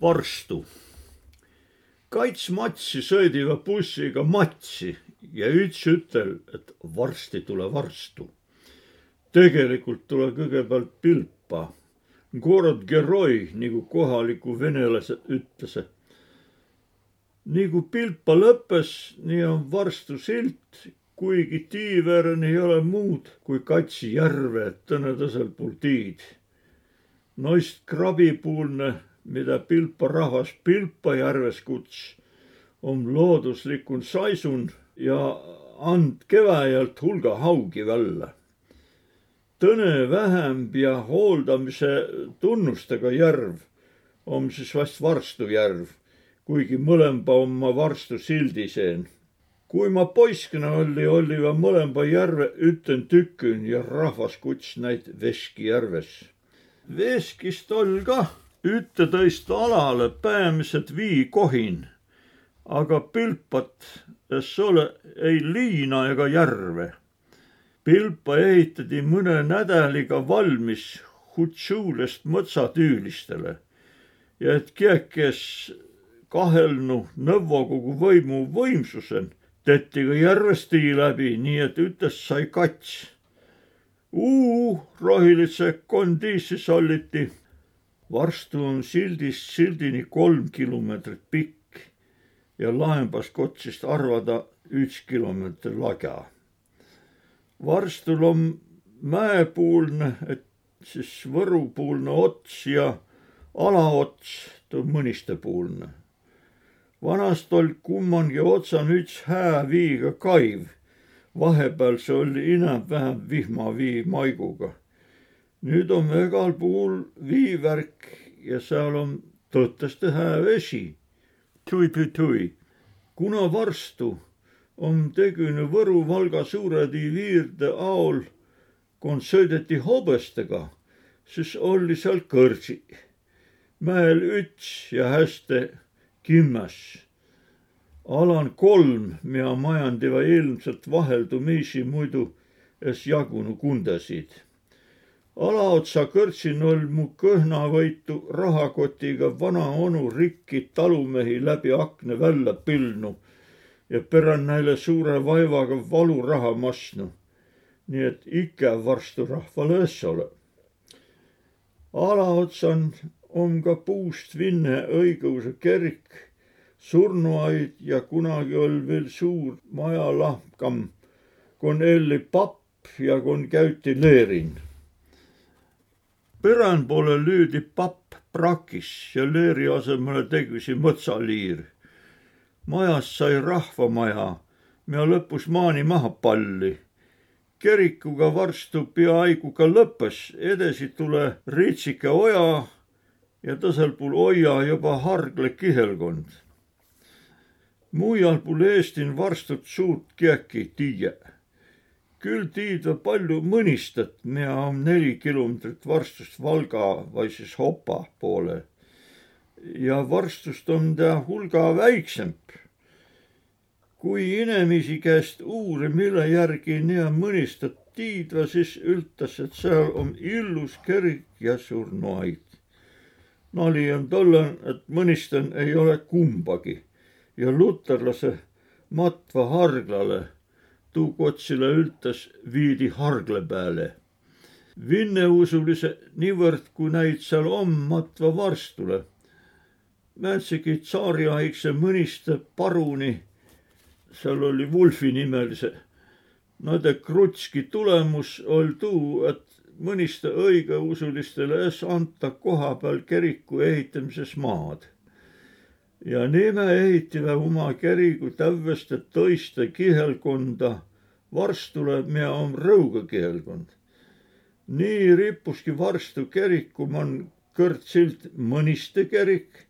varstu. kats matsi sõidiva bussiga matsi ja üks ütel, et varsti tule varstu. tegelikult tule kõigepealt pilpa. Gorod Geroi, nagu kohaliku venelased ütlesid. nii kui pilpa lõppes, nii on varstu silt, kuigi tiiveeren ei ole muud kui katsi järve tõnetõsel pool tiid. noist krabipuulne mida Pilpa rahvas Pilpajärves kuts, on looduslikun saisun ja and keväjalt hulga haugi välja. Tõne vähemb ja hooldamise tunnustega järv on siis vast Varstu järv, kuigi mõlemba oma Varstu sildiseen. kui ma poiskena oli, oli va mõlemba järve üten tükün ja rahvas kuts neid Veski järves. Veskist ol kah üteteist alale päämiselt vii kohin, aga pilpat es ole ei liina ega järve. pilpa ehitati mõne nädaliga valmis Hutšulest mõtsatyylistele ja et kiekes kahelnu nõukogu võimu võimsusen, tehti ka järvesti läbi, nii et ütles sai kats. Uu rohilise kondiisi solliti varstu on sildist sildini kolm kilomeetrit pikk ja laembast kotsist arvada üks kilomeeter laga. varstul on mäepuulne, et siis võrupuulne ots ja alaots, tuu mõnistepuulne. vanast oli kummangi otsan üks hää viiga kaiv, vahepeal see oli enam-vähem vihmavii maiguga nüüd on igal pool viivärk ja seal on tõtteste hää vesi. tui-tui-tui, kuna varstu on tegune Võru-Valga suure viirde aol, kui sõideti hobestega, siis oli seal kõrtsi. mäel üts ja hästi kimmas. alan kolm, mida majandiva ilmselt vaheldumisi muidu es jagunu kundasid alaotsa kõrtsin ol mu kõhnavõitu rahakotiga vana onu rikki talumehi läbi akna välja pilnu ja peran neile suure vaevaga valuraha massnu. nii et ikka varstu rahvale es ole. alaotsan on ka puust vinne õigeusu kirik, surnuaid ja kunagi oli veel suur majalahkam, kun elli papp ja kun käyti leerin Perän poole lüüdi papp prakis ja leeri asemele tegisi mõtsaliir. majast sai rahvamaja, mida lõpus maani maha palli. kirikuga varstu peaaegu ka lõppes, edasi tule Ritsike oja ja tõsel pool oja juba Hargle kihelkond. mujal pool Eestin varstut suurt kieki tiie küll tiidva palju mõnistat, mida on neli kilomeetrit varstust Valga või siis Hopa poole. ja varstust on ta hulga väiksem. kui inimesi käest uuri, mille järgi nii mõnistat tiidva, siis ütles, et seal on illus kirik ja surnuaid. nali on tolle, et mõnistan ei ole kumbagi ja luterlase matva harglale tuukotsile ültas viidi hargle peale. Vinneusulise niivõrd, kui näid seal on matva varstule. Määtsegi tsaariaegse mõniste paruni, seal oli Wulfi nimelise. Nende krutski tulemus oli tuu, et mõniste õigeusulistele es anta koha peal kiriku ehitamises maad ja niime ehitime oma kerigu tävveste tõiste kihelkonda, varstule, mida on Rõuga kihelkond. nii rippuski varstu keriku man kõrd silt Mõniste kerik,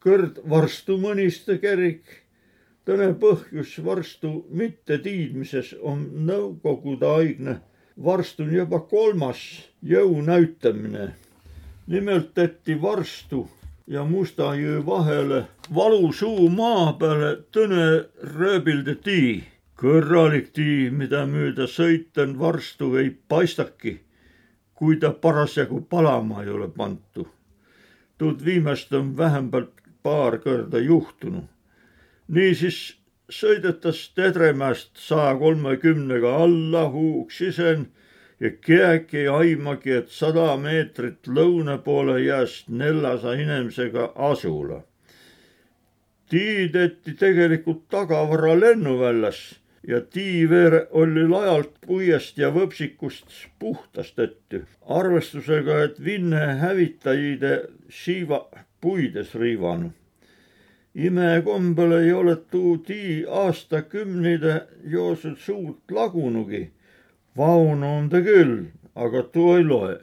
kõrd Varstu Mõniste kerik. tõne põhjus varstu mittetiidmises on nõukogude aegne varstu on juba kolmas jõu näitamine. nimelt tehti varstu ja Musta jõe vahele valusuu maa peale tõne rööbilde tii. Kõrralik tii, mida mööda sõiten varstu ei paistaki, kui ta parasjagu palama ei ole pantu. tuud viimast on vähemalt paar kõrda juhtunud. niisiis sõidetas Tedremäest saja kolmekümnega alla huuksisen ja keegi ei aimagi, et sada meetrit lõuna poole jääs neljasaja inimesega asula. tiideti tegelikult tagavara lennuväljas ja tiiveer oli lajalt puiest ja võpsikust puhtas tõttu. arvestusega, et Vinne hävitajide siiva puides riivanud imekombel ei ole tuu tii aastakümnide jooksul suurt lagunugi. vaunu on ta küll, aga tuu ei loe.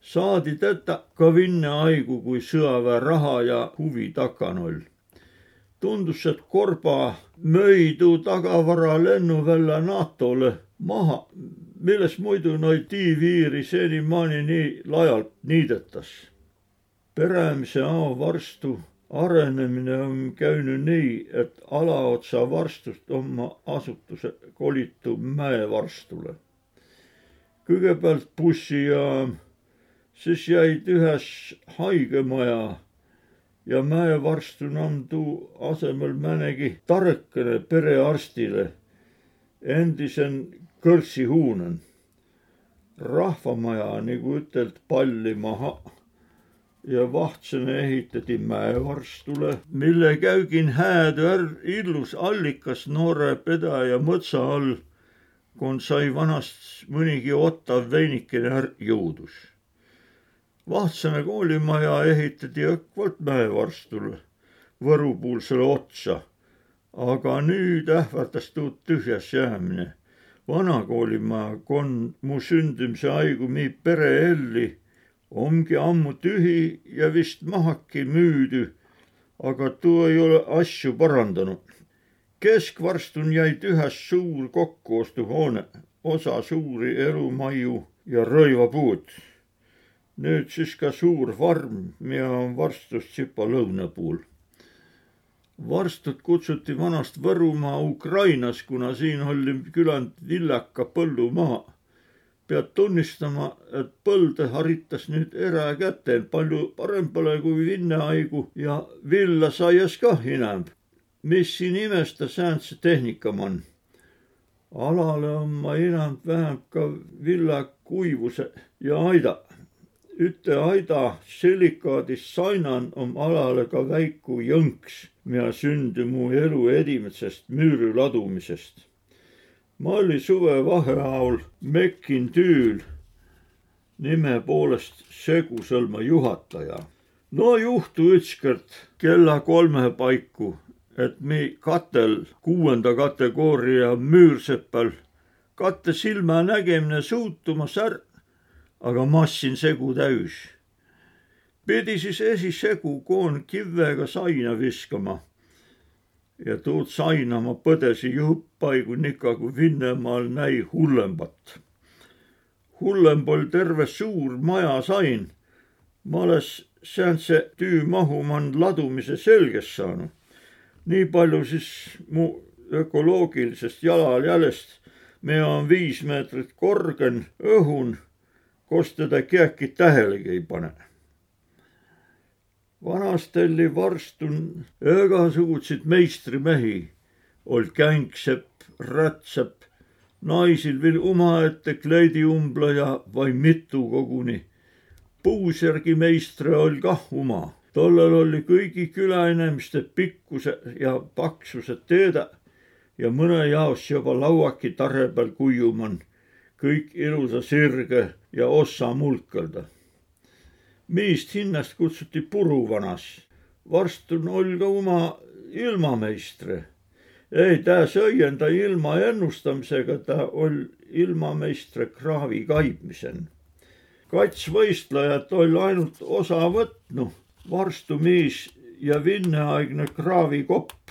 saadi teda ka Vinne aigu kui sõjaväe raha ja huvi takanoll. Tundus, et Korba möi tuu tagavara lennuvälja NATO-le maha, milles muidu noid tiiviiri senimaani nii laialt niidetas. Peremise ao varstu arenemine on käinud nii, et alaotsa varstust oma asutuse kolitub mäevarstule. kõigepealt bussijaam, siis jäid ühes haigemaja ja mäevarstu namdu asemel mõnegi tarkene perearstile, endisen kõrtsihuunen. rahvamaja, nagu ütelt, palli maha ja vahtsõna ehitati mäevarstule, mille käügin hääd illus allikas noore pedaja mõtsa all, kun sai vanast mõnigi ottav veinikene jõudus. Vahtsõna koolimaja ehitati õkvalt mäevarstule, võrupuulsele otsa, aga nüüd ähvardas tuud tühjas jäämine. vana koolimaja, kon mu sündimise aigu mi pere elli ongi ammu tühi ja vist mahaki müüdü, aga tuu ei ole asju parandanud. keskvarstun jäid ühes suur kokkuostuhoone, osa suuri elumaju ja rõivapuud. Nüüd siis ka suur farm, mida on varstust sipa lõuna pool. varstut kutsuti vanast Võrumaa Ukrainas, kuna siin oli küland villaka põllumaa pead tunnistama, et põlde haritas nüüd erakätel palju parempale kui vinnehaigu ja villa saias kah enam. mis siin imesta säändse tehnikamann? alale on ma enam vähem ka villa kuivuse ja aida. Üte aida silikaadist sainan om alale ka väiku jõnks, mida sündi mu elu edimetsest müüri ladumisest ma olin suvevaheajal Mekin tüül nime poolest Segusõlma juhataja. no juhtu ükskord kella kolme paiku, et mi katel kuuenda kategooria müürsepal katte silmanägemine suutumas är, aga massin segu täis. pidi siis esisegu koon kivega saina viskama ja tuud saina ma põdesi juppaigu nika kui Vinnemaal näi hullembat. hullem pol terve suur maja sain. ma alles sääntse tüümahuman ladumise selgeks saanud. nii palju siis mu ökoloogilisest jalajäljest, me on viis meetrit korgen õhun, koos teda keegi tähelegi ei pane? Vanasti oli varstun igasuguseid meistrimehi, old kängsepp, rätsepp, naisil veel omaette kleidiumbleja või mitu koguni. puusjärgi meistre oli kah oma, tollal oli kõigi külainimeste pikkuse ja paksuse teada ja mõne jaos juba lauaki tarre peal kuiuman, kõik ilusa sirge ja ossa mulkelda meist hinnast kutsuti puruvanas. varst on Olga oma ilmameistre. ei, ta sõi enda ilma ennustamisega, ta oli ilmameistre kraavi kaibmisen. kats võistlejat oli ainult osa võtnud, varstu miis ja vinneaegne kraavikopp.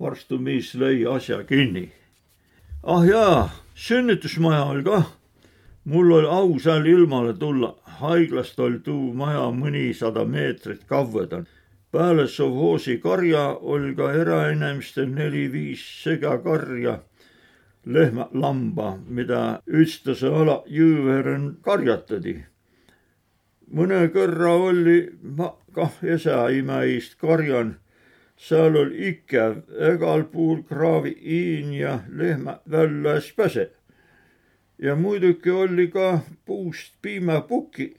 varstu miis lõi asja kinni. Ah jaa, sünnitusmaja oli kah mul oli au seal ilmale tulla, haiglast oli tuu maja mõnisada meetrit kavvõdan. peale sovhoosi karja oli ka erainimestel neli-viis segakarja, lehma, lamba, mida ütstase ala jõuveren karjatati. mõne kõrra oli ma kah esäimäist karjan, seal oli ikäv, egal puhul kraavi iin ja lehmä välläs päse. ja muidugi oli ka puust piimäpuki,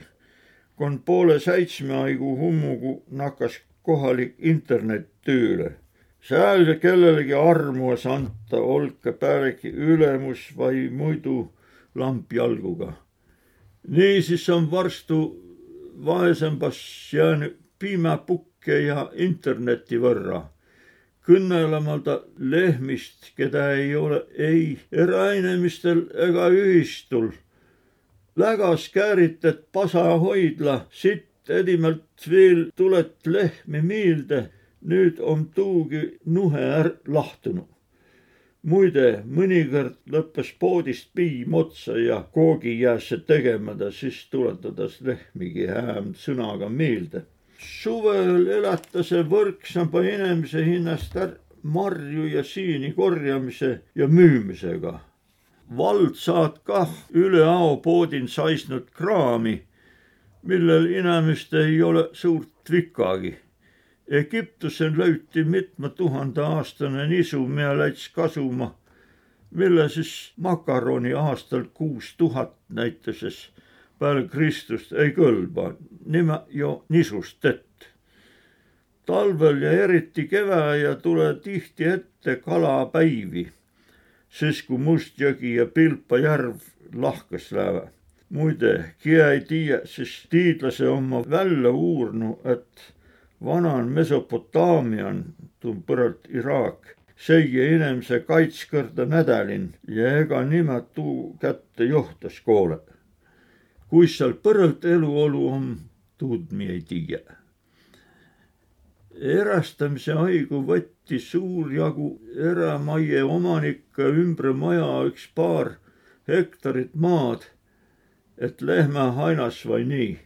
kun poole seitsme aigu hummugu nakkas kohalik internet tööle seal kellelegi armuas anta, olge pääregi ülemus või muidu lampjalguga. niisiis on varstu vaesembas jäänud piimapukke ja interneti võrra, kõnelemata lehmist, keda ei ole ei erainimestel ega ühistul. lägas kääritet pasa hoidla, sitt edimalt veel tulet lehmi meelde nüüd on tuugi nuhe är lahtunud. muide, mõnikord lõppes poodist piim otsa ja koogi jääs see tegemata, siis tuletades lehmigi hääm sõnaga meelde. Suvel elatas võrksamba inimese hinnast marju ja siini korjamise ja müümisega. vald saad kah üle ao poodin saisnud kraami, millel inimest ei ole suurt vikagi Egiptusen löyti mitme tuhande aastane nisu, mida läts kasuma, mille siis makaroni aastal kuus tuhat näitases peale Kristust ei kõlba, nime ju nisust tett. talvel ja eriti kevääja tule tihti ette kalapäivi, siis kui Mustjõgi ja Pilpa järv lahkas lähevad. muide, kia ei tiia, siis tiidlase oma välja uurnu, et vanan Mesopotaamian, tuu põralt Iraak, seie inemise kaitskõrda nädälin ja ega nimelt tuu kätte johtas koole. Kuis seal põralt eluolu on, tuud mi ei tiia. erastamise haigu võtti suur jagu eramaie omanikke ümber maja üks paar hektarit maad, et lehmä hainas vai nii.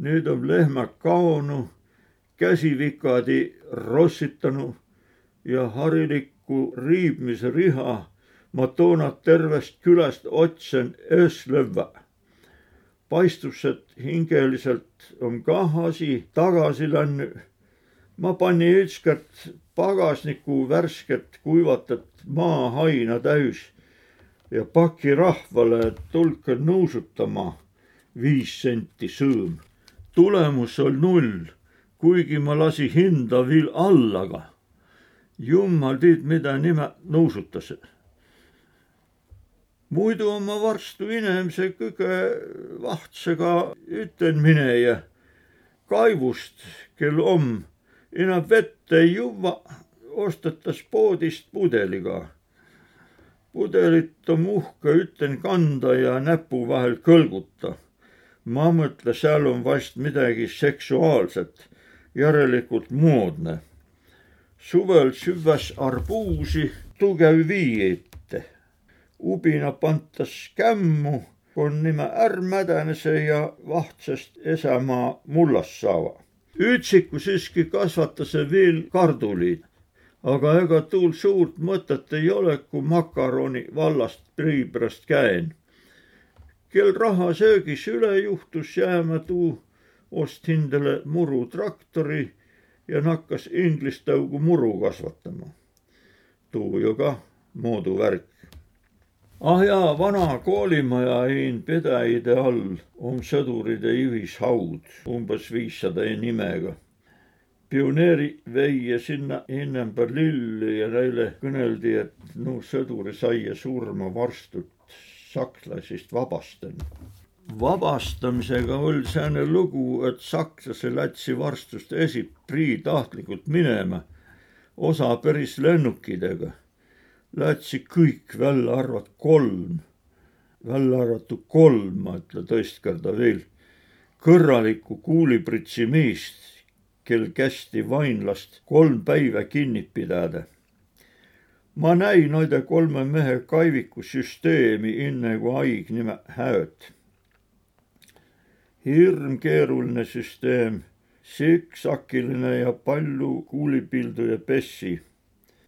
nüüd on lehmä kaonu käsivikadi rossitanu ja harilikku riibmise riha ma toonad tervest külast otsen ööslõvva. Paistus, et hingeliselt on kah asi tagasi läinud. ma pani ükskord pagasniku värsket kuivatat maahaina täis ja paki rahvale, tulge nuusutama viis senti sõõm. tulemus oli null kuigi ma lasi hinda veel alla ka. jumal tead, mida nime nuusutas. Muidu ma varstu inimese kõige vahtsega ütlen mineja kaivust, kel om, enam vett ei juua, ostetas poodist pudeliga. pudelit on uhke, ütlen kanda ja näpu vahel kõlguta. ma mõtlen, seal on vast midagi seksuaalset järelikult moodne. suvel süvväs arbuusi tugev vii ette. Ubina pantas kämmu, kun nime ärmädänese ja vahtsest esämaa mullas saava. ütsiku siiski kasvatas veel karduliid, aga ega tuul suurt mõtet ei ole, kui makaroni vallast priibrast käin. kel raha söögis üle juhtus jääma tuu ost hindele murutraktori ja nakkas inglistõugu muru kasvatama. tuu ju kah moodu värk. Ah jaa, vana koolimaja ein pedaide all on sõduride ühishaud, umbes viissada nimega. pioneeri veie sinna ennem lilli ja neile kõneldi, et no sõduri sai surma varstut sakslasest vabastanud vabastamisega oli sääne lugu, et sakslase lätsi varstust esib prii tahtlikult minema, osa päris lennukidega. Lätsi kõik, välja arvat kolm, välja arvatud kolm, ma ütlen tõist korda veel, kõrralikku kuulipritsi meest, kel kästi vainlast kolm päiva kinni pidada. Ma näin noide kolme mehe kaivikusüsteemi, enne kui haig nime hääd hirmkeeruline süsteem, siksakiline ja palju kuulipildu ja pessi.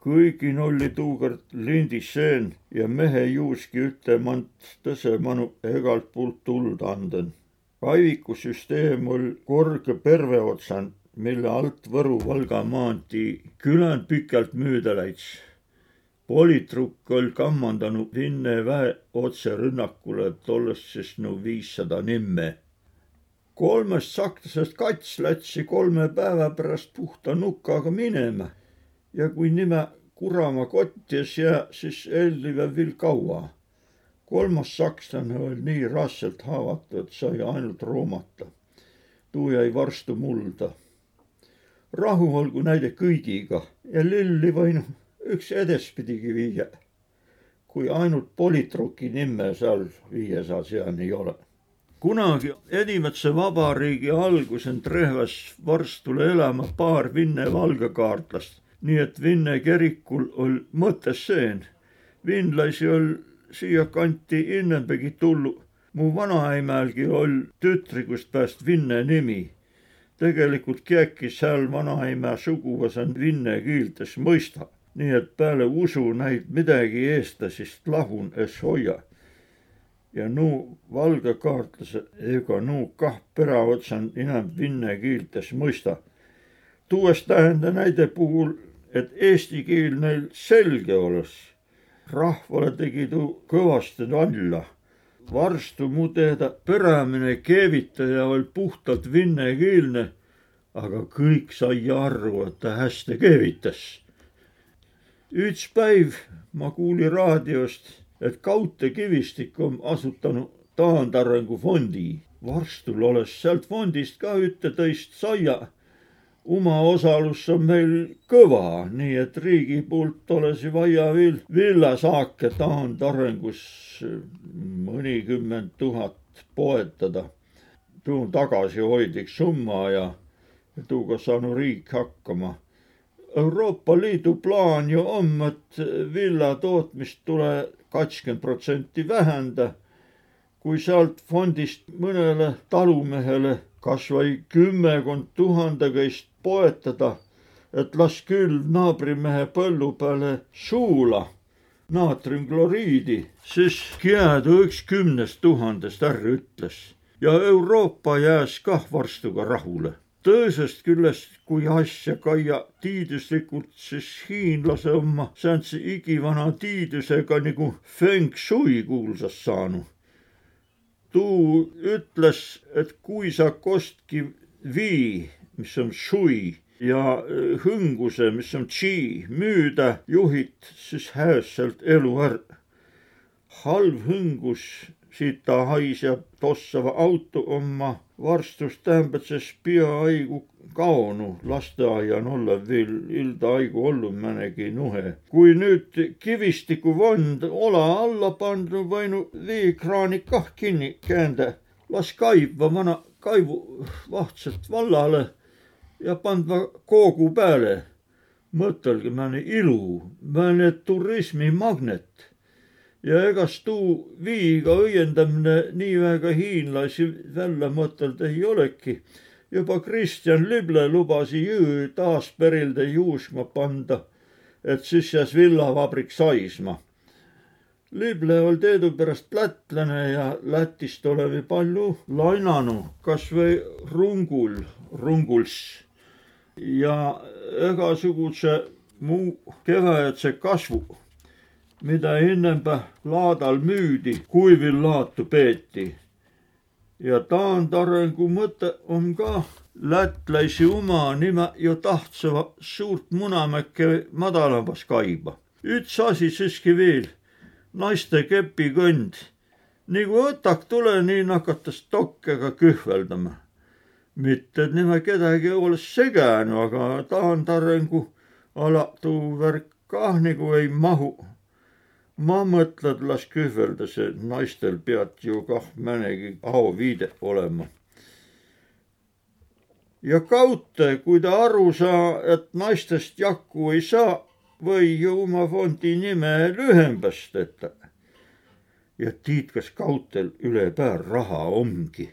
Kuigi nolli tuukord lindisseen ja mehe juuski ütlemant tõsemanu egalt poolt tuld anden. kaivikusüsteem oli korge perve otsand, mille alt Võru-Valga maantee küländ pikalt müüda läits. politrukk oli kammandanud Vinne väe otserünnakule tollest siis no viissada nimme. kolmest sakslasest kats lätsi kolme päeva pärast puhta nukaga minema ja kui nime Kuramaa kottes jää, siis ellivad veel kaua. kolmas sakslane oli nii raskelt haavatud, et sai ainult roomata. tuu jäi varstu mulda. rahu olgu näide kõigiga ja lilli võin üks edespidigi viia, kui ainult politruki nime seal viiesaja sean ei ole kunagi Edimetsa vabariigi algusend rehvas varstule elama paar Vinne valgekaartlast nii et Vinne kirikul ol mõtteseen. vinlasi ol siiakanti innembegi tullu. mu vanaemalgi ol tütrikust pääst Vinne nimi. tegelikult kiäki seal vanaema suguvõsa vinne kiiltes mõista, nii et peale usu näid midagi eestlasest lahun es hoia ja nuu valgekaartlase ega nuu kah pereotsa enam vinne kiiltes mõista. tuues tähenda näide puhul et eesti keel neil selge oleks. rahvale tegi tuu kõvasti nalja. varstu mu teada perämine keevitaja oli puhtalt vennekeelne, aga kõik sai aru, et ta hästi keevitas. üks päev ma kuulin raadiost, et Kaute Kivistik on asutanud taandarengu fondi. varstul oleks sealt fondist ka ühte-teist saia omaosalus on meil kõva, nii et riigi poolt oleks vaja villasaake taandarengus mõnikümmend tuhat poetada. tuu on tagasihoidlik summa ja tuuga saanud riik hakkama. Euroopa Liidu plaan ju on, et villa tootmist tule kakskümmend protsenti vähenda. kui sealt fondist mõnele talumehele kas või kümmekond tuhandekest poetada, et las küll naabrimehe põllu peale suula naatriumkloriidi, siis jääda üks kümnest tuhandest ära ütles ja Euroopa jääs kah varstuga rahule. teisest küljest, kui asja kaia tiiduslikult, siis hiinlase oma sääntse igivana tiidusega nagu feng shui kuulsas saanud. Tuu ütles, et kui sa kostki vii mis on shui ja äh, hõnguse, mis on chi, müüda juhid siis hääselt elu ära. Halv hõngus, siit ta haiseb tossava auto oma varstus tähendab, et see peaaegu kaonu lasteaian olla veel üldaigu olnud mõnegi nuhe. kui nüüd kivistikuvond ola alla panna, võinu veekraani kah kinni käända, las kaibva vana kaivu vahtselt vallale ja pandma koogu peale. mõtelge, mõne ilu, mõne turismimagnet. Ja egas tuu viiga õiendamine nii väga hiinlasi välja mõtelda ei olegi. juba Kristjan Lible lubas jõe taas perilde juuskma panda, et siis jääs villavabrik saisma Lible oli teadupärast lätlane ja Lätist oleme palju lainanud, kasvõi rungul, runguls ja igasuguse muu kevadse kasvu, mida ennem laadal müüdi, kuivillaatu peeti. ja taandarengu mõte on ka lätlaisi oma nime ju tahtsava suurt Munamäkke madalamas kaiba. üks asi siiski veel, naiste kepikõnd. nagu õtak tule, nii nakatas tokkega kühveldama mitte, et nema kedagi oleks seganud, aga taandarengu ala tuu värk kah nagu ei mahu. Ma mõtlen, las kühvelda see, naistel peab ju kah mõnegi auviide olema. ja kaudte, kui ta aru saa, et naistest jagu ei saa, või ju oma fondi nime lühembast, et ja tiit, kas kaudtel üle pää raha ongi